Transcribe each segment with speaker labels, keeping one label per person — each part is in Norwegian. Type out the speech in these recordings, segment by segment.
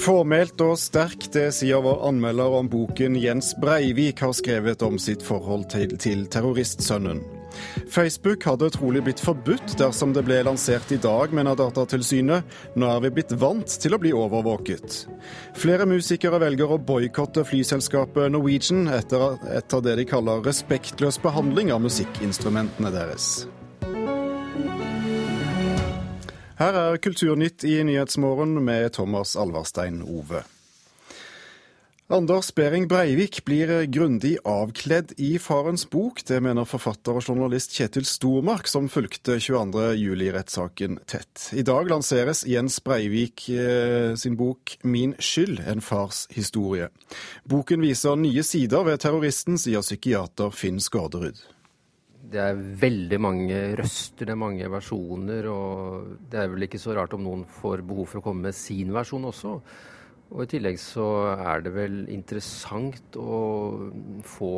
Speaker 1: Fåmælt og sterkt, det sier vår anmelder om boken Jens Breivik har skrevet om sitt forhold til, til terroristsønnen. Facebook hadde trolig blitt forbudt dersom det ble lansert i dag, mener Datatilsynet. Nå er vi blitt vant til å bli overvåket. Flere musikere velger å boikotte flyselskapet Norwegian etter, etter det de kaller respektløs behandling av musikkinstrumentene deres. Her er Kulturnytt i Nyhetsmorgen med Thomas Alvarstein Ove. Anders Behring Breivik blir grundig avkledd i farens bok. Det mener forfatter og journalist Kjetil Stormark, som fulgte 22.07-rettssaken tett. I dag lanseres Jens Breivik eh, sin bok 'Min skyld en fars historie'. Boken viser nye sider ved terroristen, sier psykiater Finn Skårderud
Speaker 2: det er veldig mange røster, det er mange versjoner, og det er vel ikke så rart om noen får behov for å komme med sin versjon også. Og i tillegg så er det vel interessant å få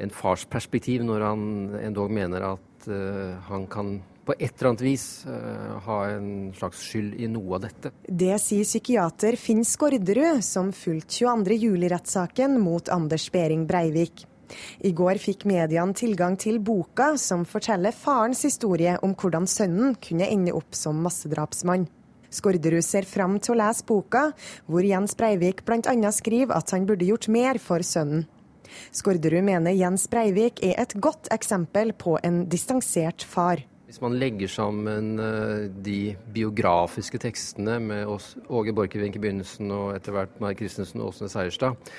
Speaker 2: en fars perspektiv når han endog mener at uh, han kan på et eller annet vis uh, ha en slags skyld i noe av dette.
Speaker 3: Det sier psykiater Finn Skårderud, som fulgte 22.07-rettssaken mot Anders Behring Breivik. I går fikk mediene tilgang til boka som forteller farens historie om hvordan sønnen kunne ende opp som massedrapsmann. Skårderud ser fram til å lese boka, hvor Jens Breivik bl.a. skriver at han burde gjort mer for sønnen. Skårderud mener Jens Breivik er et godt eksempel på en distansert far.
Speaker 2: Hvis man legger sammen eh, de biografiske tekstene med Åge Borchgrevink i begynnelsen og etter hvert Mai Christensen og Åsne Seierstad,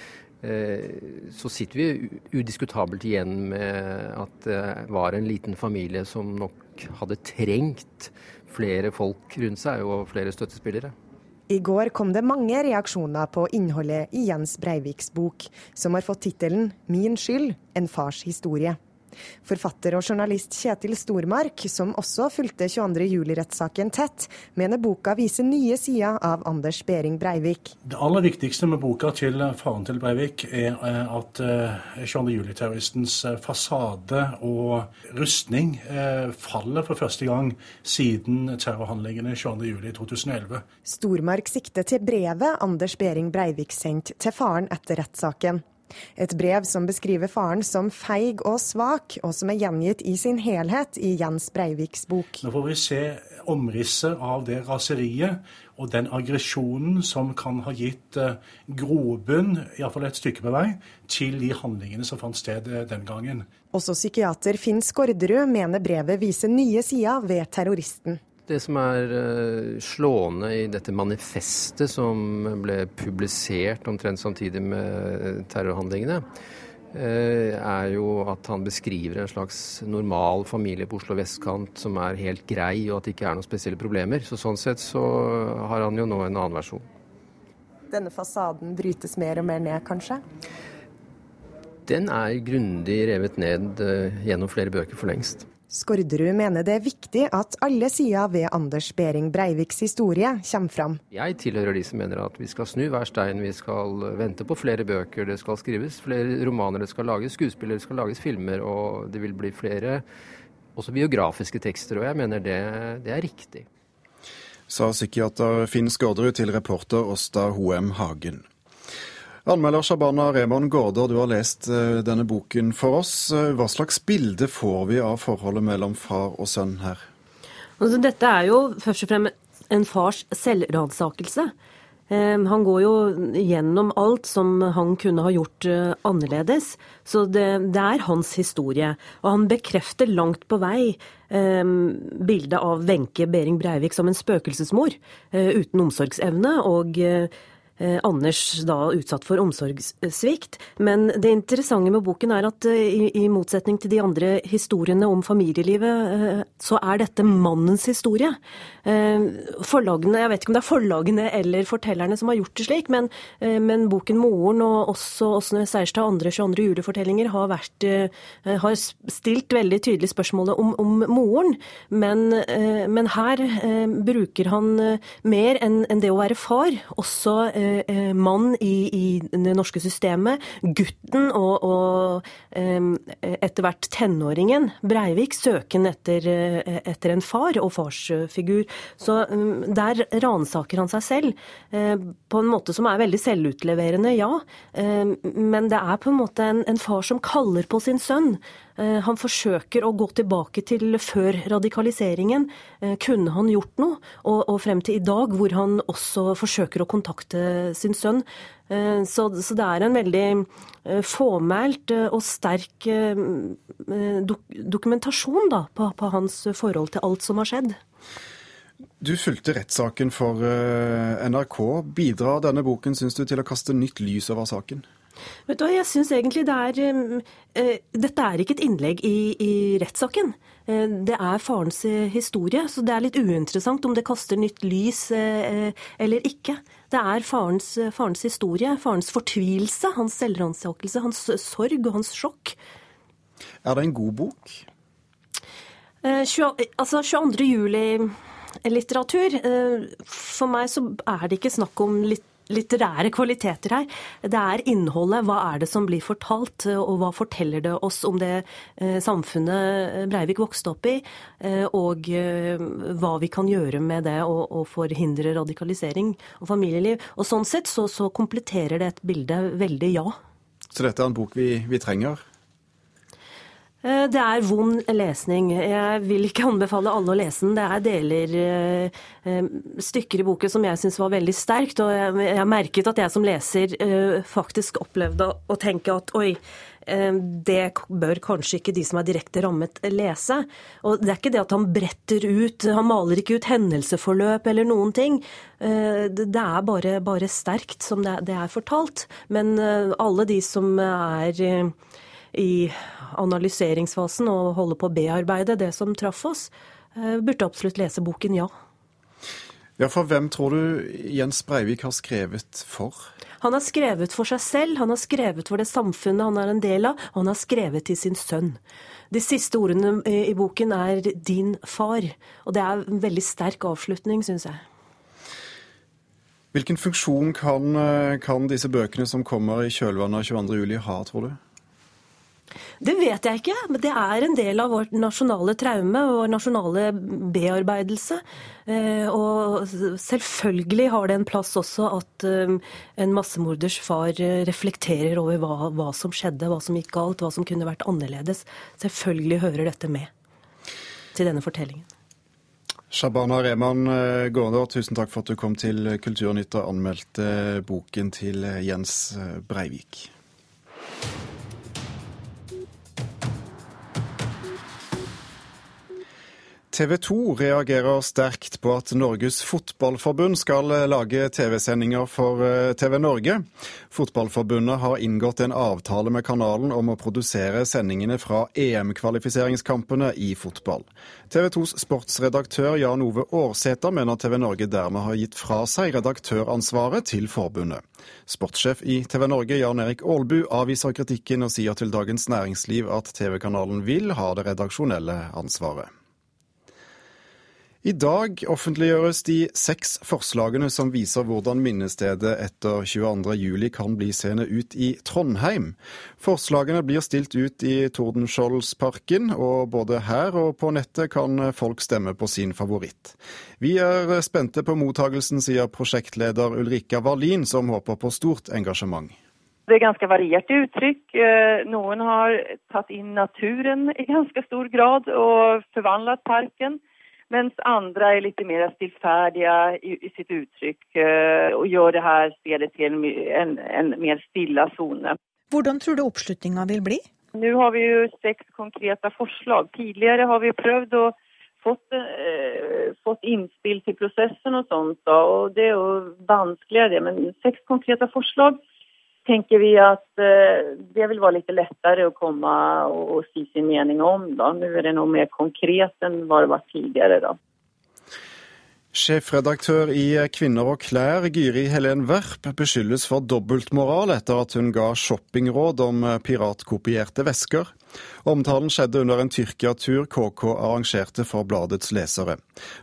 Speaker 2: så sitter vi udiskutabelt igjen med at det var en liten familie som nok hadde trengt flere folk rundt seg og flere støttespillere.
Speaker 3: I går kom det mange reaksjoner på innholdet i Jens Breiviks bok, som har fått tittelen 'Min skyld en fars historie'. Forfatter og journalist Kjetil Stormark, som også fulgte 22.07-rettssaken tett, mener boka viser nye sider av Anders Behring Breivik.
Speaker 4: Det aller viktigste med boka til faren til Breivik er eh, at 22.07-terroristens eh, eh, fasade og rustning faller for første gang siden terrorhandlingene 22.07.2011.
Speaker 3: Stormark sikter til brevet Anders Behring Breivik sendte til faren etter rettssaken. Et brev som beskriver faren som feig og svak, og som er gjengitt i sin helhet i Jens Breiviks bok.
Speaker 4: Nå får vi se omrisset av det raseriet og den aggresjonen som kan ha gitt eh, grobunn, iallfall et stykke på vei, til de handlingene som fant sted eh, den gangen.
Speaker 3: Også psykiater Finn Skårderud mener brevet viser nye sider ved terroristen.
Speaker 2: Det som er uh, slående i dette manifestet som ble publisert omtrent samtidig med terrorhandlingene, uh, er jo at han beskriver en slags normal familie på Oslo vestkant som er helt grei, og at det ikke er noen spesielle problemer. Så Sånn sett så har han jo nå en annen versjon.
Speaker 3: Denne fasaden brytes mer og mer ned, kanskje?
Speaker 2: Den er grundig revet ned gjennom flere bøker for lengst.
Speaker 3: Skårderud mener det er viktig at alle sider ved Anders Behring Breiviks historie kommer fram.
Speaker 2: Jeg tilhører de som mener at vi skal snu hver stein, vi skal vente på flere bøker, det skal skrives flere romaner, det skal lages skuespiller, det skal lages filmer, og det vil bli flere også biografiske tekster. Og jeg mener det, det er riktig.
Speaker 1: Sa psykiater Finn Skårderud til reporter Åsta Hoem Hagen. Anmelder Shabana Remon Gaarder, du har lest eh, denne boken for oss. Eh, hva slags bilde får vi av forholdet mellom far og sønn her?
Speaker 5: Altså, dette er jo først og fremst en fars selvransakelse. Eh, han går jo gjennom alt som han kunne ha gjort annerledes. Så det, det er hans historie. Og han bekrefter langt på vei eh, bildet av Wenche Behring Breivik som en spøkelsesmor eh, uten omsorgsevne. og eh, Eh, Anders da utsatt for omsorgssvikt. Men det interessante med boken er at eh, i, motsetning til de andre historiene om familielivet, eh, så er dette mannens historie. Forlagene, Jeg vet ikke om det er forlagene eller fortellerne som har gjort det slik, men, men boken 'Moren' og også Åsne Seierstad andre 22. julefortellinger har, har stilt veldig tydelig spørsmålet om, om moren. Men, men, her bruker han mer enn en det å være far, også eh, mann i, i, det norske systemet. Gutten og, og eh, etter hvert tenåringen Breivik søken etter, eh, etter, en far og farsfigur. Så der ransaker han seg selv eh, på en måte som er veldig selvutleverende, ja. Eh, men det er på en måte en, en far som kaller på sin sønn. Eh, han forsøker å gå tilbake til før radikaliseringen. Eh, kunne han gjort noe? Og, frem til i dag, hvor han også forsøker å kontakte sin sønn. Eh, så, det er en veldig fåmælt og sterk dokumentasjon da, på hans forhold til alt som har skjedd.
Speaker 1: Du fulgte rettssaken for NRK. Bidrar denne boken, syns du, til å kaste nytt lys over saken?
Speaker 5: Vet du hva, jeg syns egentlig det er uh, Dette er ikke et innlegg i, i rettssaken. Uh, det er farens historie, så det er litt uinteressant om det kaster nytt lys uh, eller ikke. Det er farens, farens, historie, farens fortvilelse, hans selvransakelse, hans sorg og hans sjokk.
Speaker 1: Er det en god bok?
Speaker 5: 20, altså 22. juli-litteratur. For meg så er det ikke snakk om litt litterære kvaliteter her. Det er innholdet. Hva er det som blir fortalt, og hva forteller det oss om det eh, samfunnet Breivik vokste opp i, eh, og eh, hva vi kan gjøre med det og, forhindre radikalisering og familieliv. Og Sånn sett så, så kompletterer det et bilde veldig, ja.
Speaker 1: Så dette er en bok vi, vi trenger?
Speaker 5: Eh, det er vond lesning. Jeg vil ikke anbefale alle å lese den. Det er deler, eh, eh, stykker i boken som jeg syns var veldig sterkt. Og jeg har merket at jeg som leser faktisk opplevde å tenke at oi, det bør kanskje ikke de som er direkte rammet, lese. Og det er ikke det at han bretter ut, han maler ikke ut hendelseforløp eller noen ting. Det er bare, bare sterkt som det er fortalt. Men alle de som er i analyseringsfasen og holde på å bearbeide det som traff oss, eh, burde absolutt lese boken, ja.
Speaker 1: Ja, For hvem tror du Jens Breivik har skrevet for?
Speaker 5: Han har skrevet for seg selv, han har skrevet for det samfunnet han er en del av, og han har skrevet til sin sønn. De siste ordene i boken er 'din far', og det er en veldig sterk avslutning, syns jeg.
Speaker 1: Hvilken funksjon kan, eh, kan disse bøkene som kommer i kjølvannet av 22.07 ha, tror du?
Speaker 5: Det vet jeg ikke, men det er en del av vårt nasjonale traume og nasjonale bearbeidelse. Eh, og selvfølgelig har det en plass også at eh, en massemorders far eh, reflekterer over hva, hva som skjedde, hva som gikk galt, hva som kunne vært annerledes. Selvfølgelig hører dette med til denne fortellingen.
Speaker 1: Shabana Rehman Gaarder, tusen takk for at du kom til Kulturnytt og anmeldte boken til Jens Breivik. TV 2 reagerer sterkt på at Norges Fotballforbund skal lage TV-sendinger for eh, TV Norge. Fotballforbundet har inngått en avtale med kanalen om å produsere sendingene fra EM-kvalifiseringskampene i fotball. TV 2s sportsredaktør Jan Ove Aarsæter mener TV Norge dermed har gitt fra seg redaktøransvaret til forbundet. Sportssjef i TV Norge Jan Erik Aalbu avviser kritikken og sier til Dagens Næringsliv at TV-kanalen vil ha det redaksjonelle ansvaret. I dag offentliggjøres de seks forslagene som viser hvordan minnestedet etter 22.07 kan bli seende ut i Trondheim. Forslagene blir stilt ut i Tordenskjoldsparken, og både her og på nettet kan folk stemme på sin favoritt. Vi er spente på mottagelsen, sier prosjektleder Ulrika Wallin, som håper på stort engasjement.
Speaker 6: Det er ganske varierte uttrykk. Eh, noen har tatt inn naturen i ganske stor grad og forvandlet parken. Mens andre er litt mer stillferdige i, i, sitt uttrykk uh, og gjør det her stedet til en, en, en mer stille sone.
Speaker 7: Hvordan tror du oppslutninga vil bli?
Speaker 6: Nå har vi jo seks konkrete forslag. Tidligere har vi prøvd å fått, eh, fått innspill til prosessen og sånt. Da, og det er jo vanskeligere, men seks konkrete forslag tenker vi at eh, det vil være litt lettere å komme og, og si sin mening om. Da. Nå er det noe mer konkret enn hva det var tidligere. Da.
Speaker 1: Sjefredaktør i Kvinner og klær, Gyri Helen Werp, beskyldes for dobbeltmoral etter at hun ga shoppingråd om piratkopierte vesker. Omtalen skjedde under en Tyrkia-tur KK arrangerte for bladets lesere.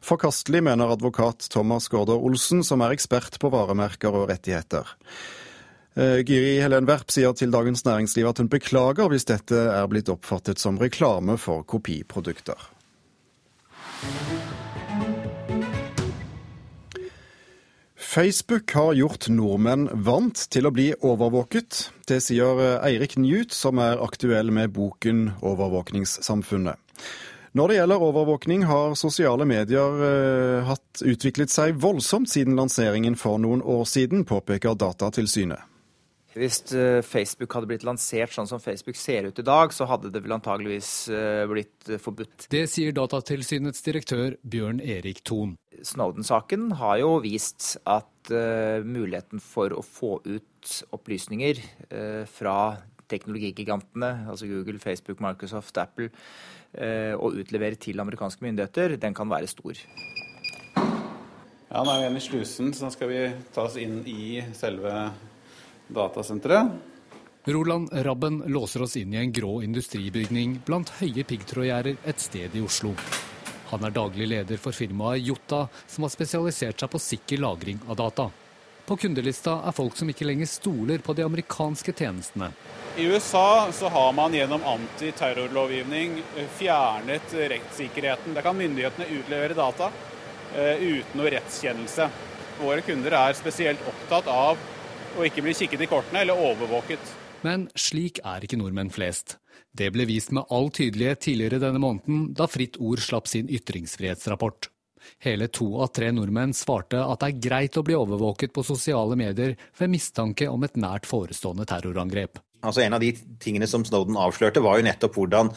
Speaker 1: Forkastelig, mener advokat Thomas Gaarder Olsen, som er ekspert på varemerker og rettigheter. Eh, Gyri Helen Werp sier til Dagens Næringsliv at hun beklager hvis dette er blitt oppfattet som reklame for kopiprodukter. Facebook har gjort nordmenn vant til å bli overvåket. Det sier Eirik Newt, som er aktuell med boken 'Overvåkningssamfunnet'. Når det gjelder overvåkning, har sosiale medier eh, hatt utviklet seg voldsomt siden lanseringen for noen år siden, påpeker Datatilsynet.
Speaker 8: Hvis eh, Facebook hadde blitt lansert sånn som Facebook ser ut i dag, så hadde det vel antageligvis eh, blitt eh, forbudt.
Speaker 9: Det sier Datatilsynets direktør Bjørn Erik Thon.
Speaker 8: Snowden-saken har jo vist at uh, muligheten for å få ut opplysninger uh, fra teknologigigantene, altså Google, Facebook, Microsoft, Apple, uh, og utlevere til amerikanske myndigheter, den kan være stor.
Speaker 10: Ja, Nå er vi igjen i slusen, så nå skal vi ta oss inn i selve datasenteret.
Speaker 9: Roland Rabben låser oss inn i en grå industribygning blant høye piggtrådgjerder et sted i Oslo. Han er daglig leder for firmaet Jota, som har spesialisert seg på sikker lagring av data. På kundelista er folk som ikke lenger stoler på de amerikanske tjenestene.
Speaker 10: I USA så har man gjennom antiterrorlovgivning fjernet rettssikkerheten. Der kan myndighetene utlevere data uh, uten noe rettskjennelse. Våre kunder er spesielt opptatt av og ikke bli kikket i kortene eller overvåket.
Speaker 9: Men slik er ikke nordmenn flest. Det ble vist med all tydelighet tidligere denne måneden, da Fritt Ord slapp sin ytringsfrihetsrapport. Hele to av tre nordmenn svarte at det er greit å bli overvåket på sosiale medier ved mistanke om et nært forestående terrorangrep.
Speaker 11: Altså En av de tingene som Snowden avslørte, var jo nettopp hvordan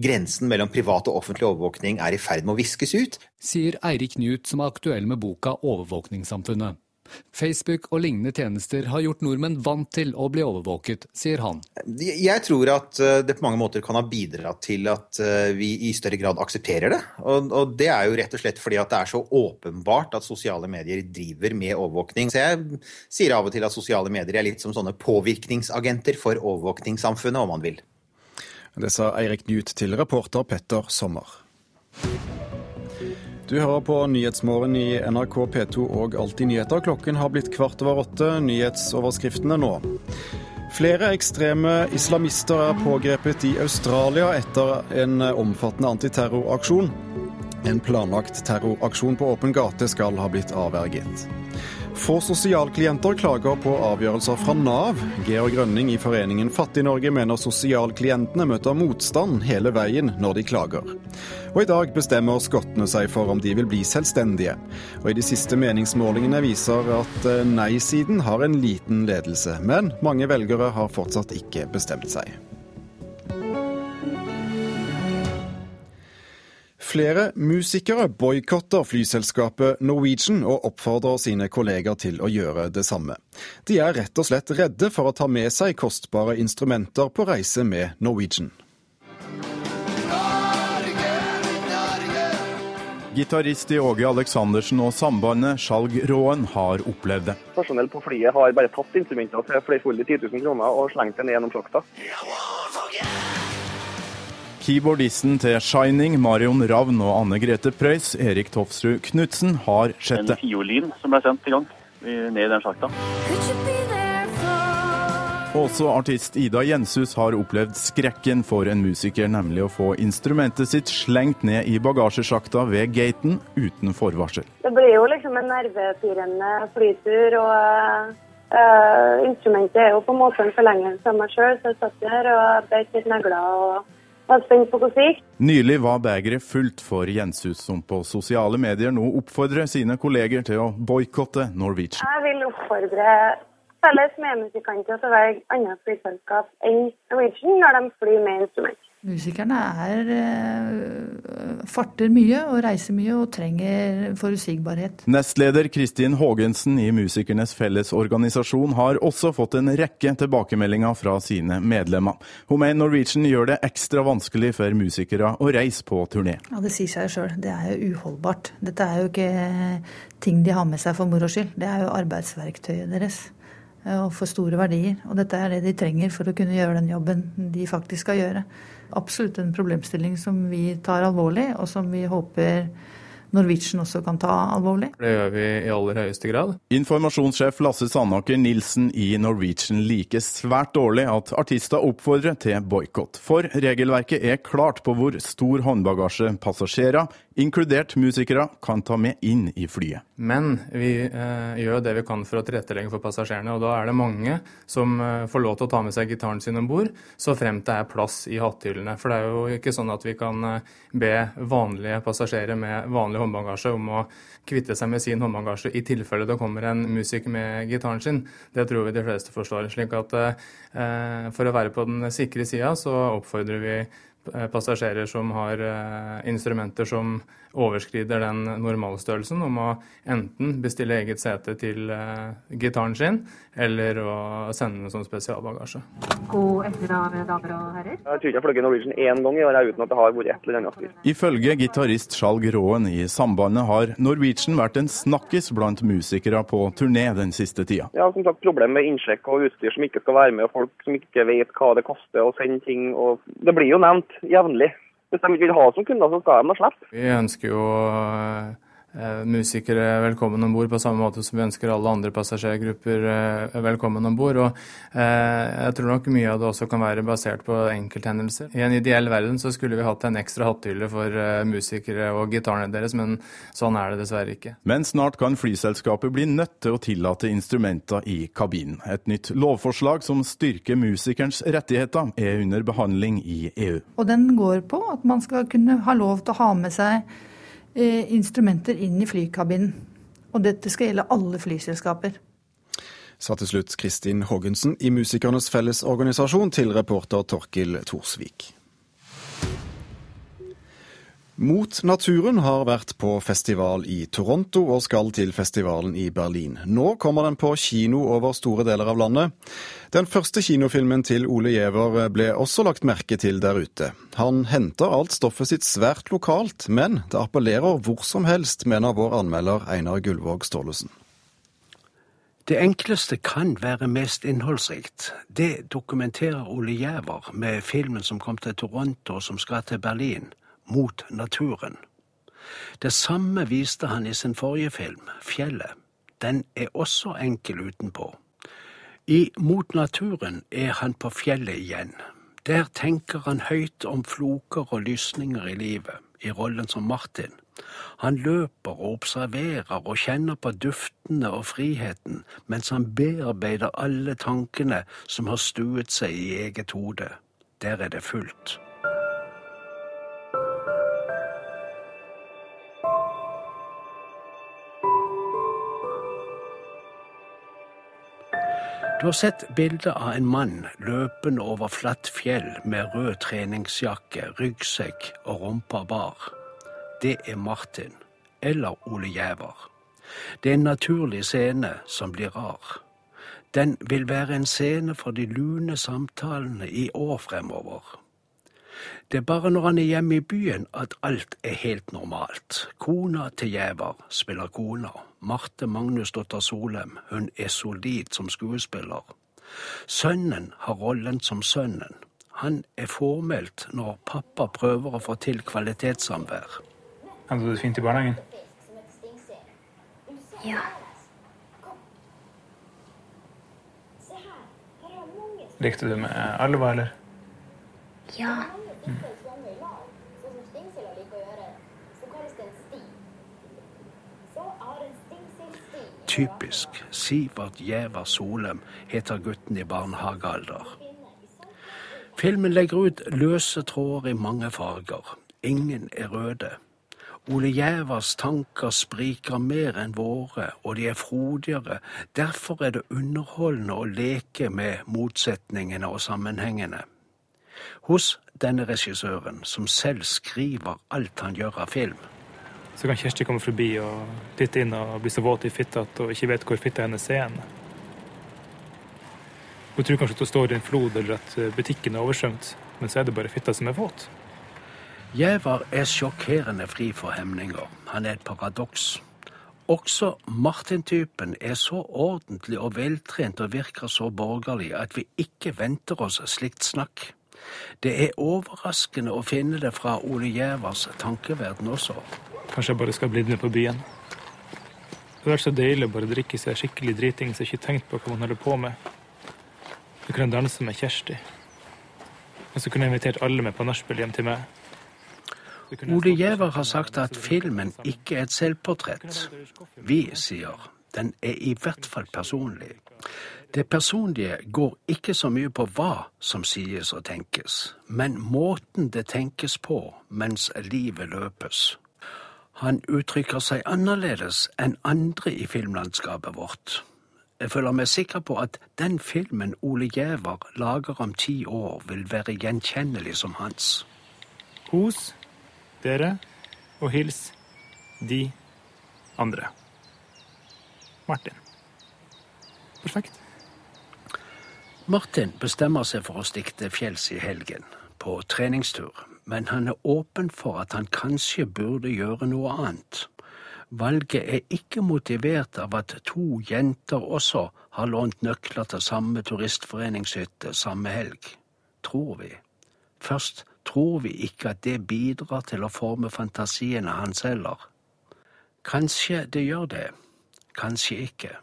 Speaker 11: grensen mellom privat og offentlig overvåkning er i ferd med å viskes ut.
Speaker 9: Sier Eirik Knut, som er aktuell med boka 'Overvåkningssamfunnet'. Facebook og lignende tjenester har gjort nordmenn vant til å bli overvåket, sier han.
Speaker 11: Jeg tror at eh, det på mange måter kan ha bidratt til at eh, vi i større grad aksepterer det. Og, det er jo rett og slett fordi at det er så åpenbart at sosiale medier driver med overvåkning. Så jeg sier av og til at sosiale medier er litt som sånne påvirkningsagenter for overvåkningssamfunnet, om man vil.
Speaker 1: Det sa Eirik Knut til reporter Petter Sommer. Du hører på Nyhetsmorgen i NRK P2 og Alltid nyheter. Klokken har blitt kvart over åtte. Nyhetsoverskriftene nå. Flere ekstreme islamister er pågrepet i Australia etter en omfattende antiterroraksjon. En planlagt terroraksjon på åpen gate skal ha blitt avverget. Få sosialklienter klager på avgjørelser fra Nav. Georg Grønning i foreningen Fattig-Norge mener sosialklientene møter motstand hele veien når de klager. Og i dag bestemmer skottene seg for om de vil bli selvstendige. Og i de siste meningsmålingene viser at eh, nei-siden har en liten ledelse. Men mange velgere har fortsatt ikke bestemt seg. Flere musikere boikotter flyselskapet Norwegian og oppfordrer sine kolleger til å gjøre det samme. De er rett og slett redde for å ta med seg kostbare instrumenter på reise med Norwegian.
Speaker 12: Gitarist i Åge Aleksandersen og sambandet Skjalg Råen har opplevd det.
Speaker 13: Personell på flyet har bare tatt instrumenter til flerfoldige 10 000 kroner og slengt det ned gjennom slakta.
Speaker 12: Keyboardisten til Shining, Marion Ravn og Anne Grete Preus, Erik Tofsrud Knutsen, har sett det.
Speaker 14: En fiolin som ble sendt i gang ned i den sjakta.
Speaker 12: Også artist Ida Jenshus har opplevd skrekken for en musiker, nemlig å få instrumentet sitt slengt ned i bagasjesjakta ved gaten uten forvarsel.
Speaker 15: Det blir jo liksom en nervepirrende flytur, og øh, instrumentet er jo på en måte en forlengelse av meg sjøl, så jeg satt her og beit litt negler. og var spent på hvordan det gikk.
Speaker 12: Nylig var begeret fullt for Jenshus, som på sosiale medier nå oppfordrer sine kolleger til å boikotte Norwegian.
Speaker 15: Jeg vil oppfordre felles medmusikanter til å velge annet flyselskap enn Norwegian når de flyr med instrument.
Speaker 16: Musikerne er, eh, farter mye og reiser mye og trenger forutsigbarhet.
Speaker 12: Nestleder Kristin Haagensen i Musikernes Fellesorganisasjon har også fått en rekke tilbakemeldinger fra sine medlemmer. Mener Norwegian gjør det ekstra vanskelig for musikere å reise på turné.
Speaker 16: Ja, Det sier seg sjøl. Det er jo uholdbart. Dette er jo ikke ting de har med seg for moro skyld. Det er jo arbeidsverktøyet deres. eh, Og for store verdier. Og dette er det de trenger for å kunne gjøre den jobben de faktisk skal gjøre. Absolutt en problemstilling som vi tar alvorlig, og som vi håper Norwegian også kan ta alvorlig.
Speaker 17: Det gjør vi i aller høyeste grad.
Speaker 12: Informasjonssjef Lasse Sandaker Nilsen i Norwegian liker svært dårlig at artister oppfordrer til boikott. For regelverket er klart på hvor stor håndbagasje passasjerer, inkludert musikere, kan ta med inn i flyet.
Speaker 17: Men vi eh, gjør det vi kan for å tilrettelegge for passasjerene. Og da er det mange som eh, får lov til å ta med seg gitaren sin om bord, så fremt det er plass i hatthyllene. For det er jo ikke sånn at vi kan eh, be vanlige passasjerer med vanlig håndbagasje om å kvitte seg med sin håndbagasje i tilfelle det kommer en musiker med gitaren sin. Det tror vi de fleste forstår. slik at eh, for å være på den sikre sida, så oppfordrer vi eh, passasjerer som har eh, instrumenter som overskrider den normalstørrelsen, om å enten bestille eget sete til eh, gitaren sin, eller å sende den som spesialbagasje.
Speaker 18: God ettermiddag, damer og herrer.
Speaker 13: Jeg tror ikke jeg har Norwegian én gang i år uten at det har vært et eller annet styr.
Speaker 12: Ifølge gitarist Skjalg Råen i Sambandet har Norwegian vært en snakkis blant musikere på turné den siste tida.
Speaker 13: Ja, som sagt, problem med innsjekk og utstyr som ikke skal være med, og folk som ikke vet hva det koster å sende ting. og Det blir jo nevnt jevnlig. Hvis de ikke vil ha som kunder, så skal de da slippe.
Speaker 17: Vi ønsker jo eh, musikere velkommen om bord på samme måte som vi ønsker alle andre passasjergrupper eh, velkommen om bord. Og eh, jeg tror nok mye av det også kan være basert på enkelthendelser. I en ideell verden så skulle vi hatt en ekstra hatthylle for eh, musikere og gitarene deres, men sånn er det dessverre ikke.
Speaker 12: Men snart kan flyselskapet bli nødt til å tillate instrumenter i kabinen. Et nytt lovforslag som styrker musikerens rettigheter, er under behandling i EU.
Speaker 16: Og den går på at man skal kunne ha lov til å ha med seg eh, instrumenter inn i flykabinen. Og dette skal gjelde alle flyselskaper.
Speaker 1: Sa til slutt Kristin Hågensen i Musikernes Fellesorganisasjon til reporter Torkil Thorsvik. Mot naturen har vært på festival i Toronto og skal til festivalen i Berlin. Nå kommer den på kino over store deler av landet. Den første kinofilmen til Ole Giæver ble også lagt merke til der ute. Han henter alt stoffet sitt svært lokalt, men det appellerer hvor som helst, mener vår anmelder Einar Gullvåg Staalesen.
Speaker 19: Det enkleste kan være mest innholdsrikt. Det dokumenterer Ole Giæver med filmen som kom til Toronto og som skal til Berlin mot naturen. Det samme viste han i sin forrige film, Fjellet. Den er også enkel utenpå. I Mot naturen er han på fjellet igjen. Der tenker han høyt om floker og lysninger i livet, i rollen som Martin. Han løper og observerer og kjenner på duftene og friheten, mens han bearbeider alle tankene som har stuet seg i eget hode. Der er det fullt. Du har sett bilde av en mann løpende over flatt fjell med rød treningsjakke, ryggsekk og rumpa bar. Det er Martin, eller Ole Giæver. Det er en naturlig scene som blir rar. Den vil være en scene for de lune samtalene i år fremover. Det er bare når han er hjemme i byen at alt er helt normalt. Kona til Giæver spiller kona. Marte Magnusdotter Solem, hun er solid som skuespiller. Sønnen har rollen som sønnen. Han er formelt når pappa prøver å få til kvalitetssamvær.
Speaker 20: Hadde du det fint i barnehagen?
Speaker 21: Ja.
Speaker 20: Likte du med Alva, eller?
Speaker 21: Ja.
Speaker 19: Typisk. Sivert Gjæver Solem heter gutten i barnehagealder. Filmen legger ut løse tråder i mange farger. Ingen er røde. Ole Gjævers tanker spriker mer enn våre, og de er frodigere. Derfor er det underholdende å leke med motsetningene og sammenhengene. Hos denne regissøren, som selv skriver alt han gjør av film.
Speaker 20: Så kan Kjersti komme forbi og titte inn og bli så våt i fitta at hun ikke vet hvor fitta hennes er. Hun tror kanskje at hun står i en flod eller at butikken er oversvømt, men så er det bare fitta som er våt.
Speaker 19: Gjæver er sjokkerende fri for hemninger. Han er et paradoks. Også Martin-typen er så ordentlig og veltrent og virker så borgerlig at vi ikke venter oss slikt snakk. Det er overraskende å finne det fra Ole Gjævers tankeverden også.
Speaker 20: Kanskje jeg bare skal bli med på byen. Det hadde vært så deilig å bare drikke seg skikkelig dritings og ikke tenkt på hva man holder på med. Så kunne jeg danse med Kjersti. Og så kunne jeg invitert alle med på nachspiel hjem til meg.
Speaker 19: Ole Giæver har sagt at filmen ikke er et selvportrett. Vi sier den er i hvert fall personlig. Det personlige går ikke så mye på hva som sies og tenkes, men måten det tenkes på mens livet løpes. Han uttrykker seg annerledes enn andre i filmlandskapet vårt. Jeg føler meg sikker på at den filmen Ole Giæver lager om ti år, vil være gjenkjennelig som hans.
Speaker 20: Kos dere og hils de andre. Martin. Perfekt.
Speaker 19: Martin bestemmer seg for å stikke til fjells i helgen, på treningstur, men han er åpen for at han kanskje burde gjøre noe annet. Valget er ikke motivert av at to jenter også har lånt nøkler til samme turistforeningshytte samme helg, tror vi. Først tror vi ikke at det bidrar til å forme fantasiene hans heller. Kanskje det gjør det, kanskje ikke.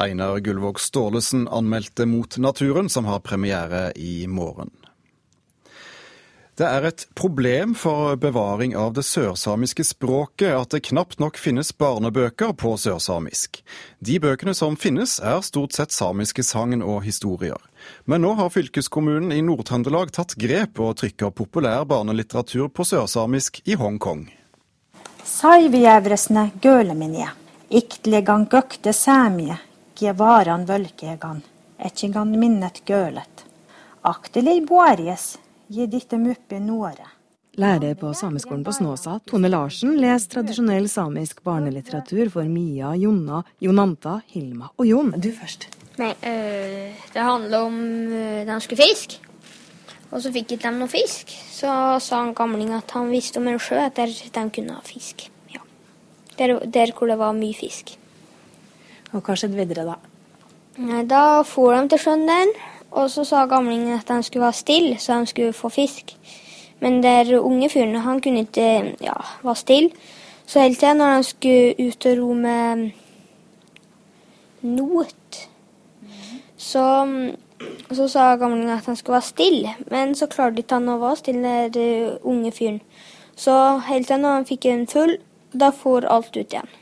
Speaker 1: Einar Gullvåg Staalesen anmeldte Mot naturen, som har premiere i morgen. Det er et problem for bevaring av det sørsamiske språket at det knapt nok finnes barnebøker på sørsamisk. De bøkene som finnes er stort sett samiske sagn og historier. Men nå har fylkeskommunen i Nord-Trøndelag tatt grep og trykker populær barnelitteratur på sørsamisk i Hongkong.
Speaker 22: Saivijävresne göleminje, iktlegan gökte sämje, gevaran völkegan, etchigan minnet gølet. Aktelei boarjes, gi ditte muppe nåre.
Speaker 3: Lærer på Sameskolen på Snåsa, Tone Larsen, leser tradisjonell samisk barnelitteratur for Mia, Jonna, Jonanta, Hilma og Jon.
Speaker 22: Du først.
Speaker 23: Nei, øh, det handler om øh, de skulle fisk. Og så fikk ikke de noe fisk. Så sa han gamling at han visste om en sjø der de kunne ha fisk. Ja. Der, der hvor det var mye fisk.
Speaker 22: Og hva skjedde videre da?
Speaker 23: Nei, Da for de til sjøen der, og så sa gamlingen at han skulle være stille, så han skulle få fisk. Men der unge fyren, han kunne ikke ja, være stille. Så hele tida når han skulle ut og ro med not, så, så sa gamlingen at han skulle være stille. Men så klarte ikke han å være stille, den unge fyren. Så hele tida når han fikk en full, da for alt ut igjen.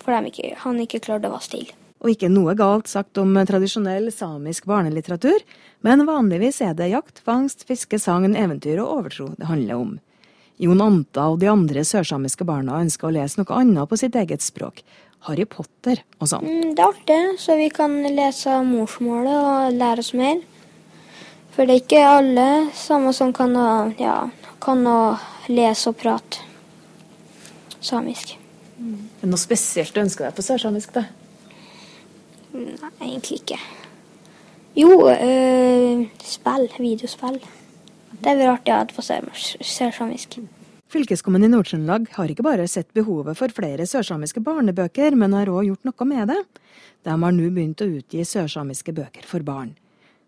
Speaker 23: For han ikke klarte å være stille.
Speaker 3: Og ikke noe galt sagt om tradisjonell samisk barnelitteratur, men vanligvis er det jakt, fangst, fiske, sagn, eventyr og overtro det handler om. Jon Anta og de andre sørsamiske barna ønsker å lese noe annet på sitt eget språk. Harry Potter og sånn.
Speaker 23: Mm, det er artig, så vi kan lese morsmålet og lære oss mer. For det er ikke alle samme som kan, å, ja, kan å lese og prate samisk.
Speaker 22: Er det noe spesielt du ønsker deg på sørsamisk, da?
Speaker 23: Nei, egentlig ikke. Jo, øh, spill. Videospill. Det er rart jeg hadde på sørsamisk.
Speaker 3: Fylkeskommunen i Nord-Trøndelag har ikke bare sett behovet for flere sørsamiske barnebøker, men har òg gjort noe med det. De har nå begynt å utgi sørsamiske bøker for barn.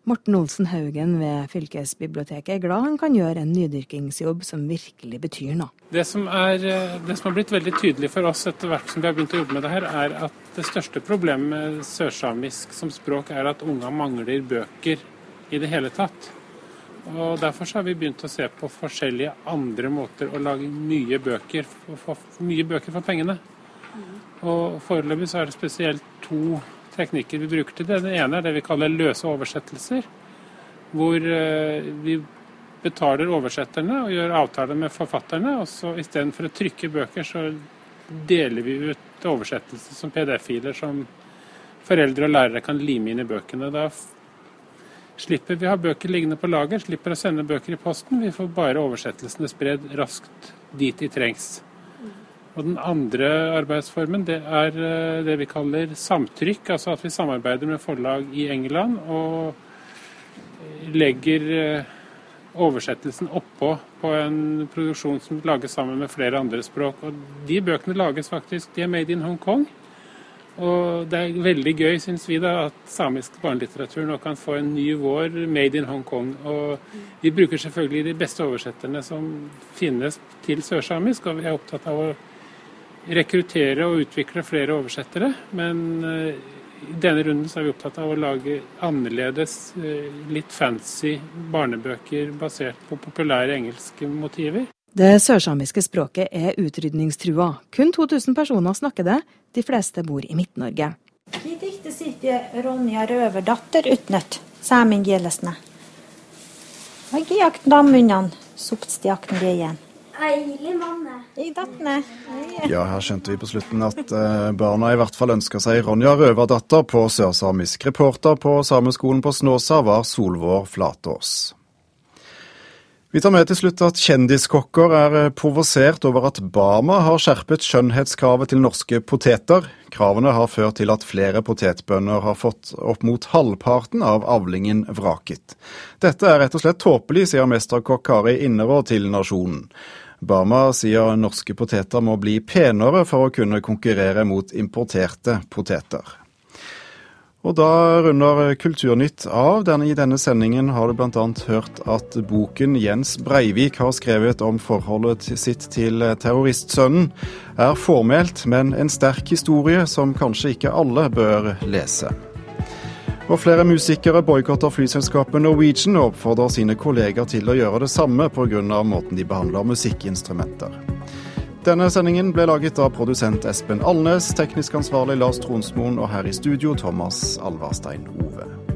Speaker 3: Morten Olsen Haugen ved fylkesbiblioteket er glad han kan gjøre en nydyrkingsjobb som virkelig betyr noe.
Speaker 24: Det som, er, det som har blitt veldig tydelig for oss etter hvert som vi har begynt å jobbe med det her, er at det største problemet med sørsamisk som språk er at unga mangler bøker i det hele tatt. Og Derfor har vi begynt å se på forskjellige andre måter å lage mye bøker, for, mye bøker for pengene. Og Foreløpig så er det spesielt to teknikker vi bruker til det. Det ene er det vi kaller løse oversettelser. Hvor vi betaler oversetterne og gjør avtaler med forfatterne. Og så istedenfor å trykke bøker, så deler vi ut oversettelser som PDF-filer som foreldre og lærere kan lime inn i bøkene. Da slipper vi å ha bøker liggende på lager, slipper å sende bøker i posten. Vi får bare oversettelsene spredd raskt dit de trengs. Og Den andre arbeidsformen det er eh, det vi kaller samtrykk, altså at vi samarbeider med forlag i England og legger eh, oversettelsen oppå på en produksjon som lages sammen med flere andre språk. Og De bøkene lages faktisk, de er made in Hongkong. Og det er veldig gøy, syns vi, da, at samisk barnelitteratur nå kan få en ny vår made in Hongkong. Og vi bruker selvfølgelig de beste oversetterne som finnes til sørsamisk, og vi er opptatt av å rekruttere og utvikle flere oversettere. Men eh, i denne runden så er vi opptatt av å lage annerledes, eh, litt fancy barnebøker basert på populære engelske motiver.
Speaker 25: Det sørsamiske språket er utrydningstrua. Kun 2000 personer snakker det, de fleste bor i Midt-Norge.
Speaker 22: I diktet sitter Ronja Røverdatter utnøtt, sæming gjelesne. Og giakten damunnene, soptstiakten igjen.
Speaker 21: Eili manne.
Speaker 22: I dattene.
Speaker 1: Ja, her skjønte vi på slutten at eh, barna i hvert fall ønska seg Ronja Røverdatter på sørsamisk. Reporter på Sameskolen på Snåsa var Solvår Flatås. Vi tar med til slutt at kjendiskokker er eh, provosert over at Bama har skjerpet skjønnhetskravet til norske poteter. Kravene har ført til at flere potetbønder har fått opp mot halvparten av avlingen vraket. Dette er rett og slett tåpelig, sier mesterkokk Kari Innerå til Nasjonen. Bama sier norske poteter må bli penere for å kunne konkurrere mot importerte poteter. Og da runder Kulturnytt av. I denne sendingen har du bl.a. hørt at boken Jens Breivik har skrevet om forholdet sitt til terroristsønnen, er formelt, men en sterk historie som kanskje ikke alle bør lese. Og flere musikere boikotter flyselskapet Norwegian og oppfordrer sine kolleger til å gjøre det samme pga. måten de behandler musikkinstrumenter. Denne sendingen ble laget av produsent Espen Alnes, teknisk ansvarlig Lars Tronsmoen og her i studio Thomas Alvarstein Ove.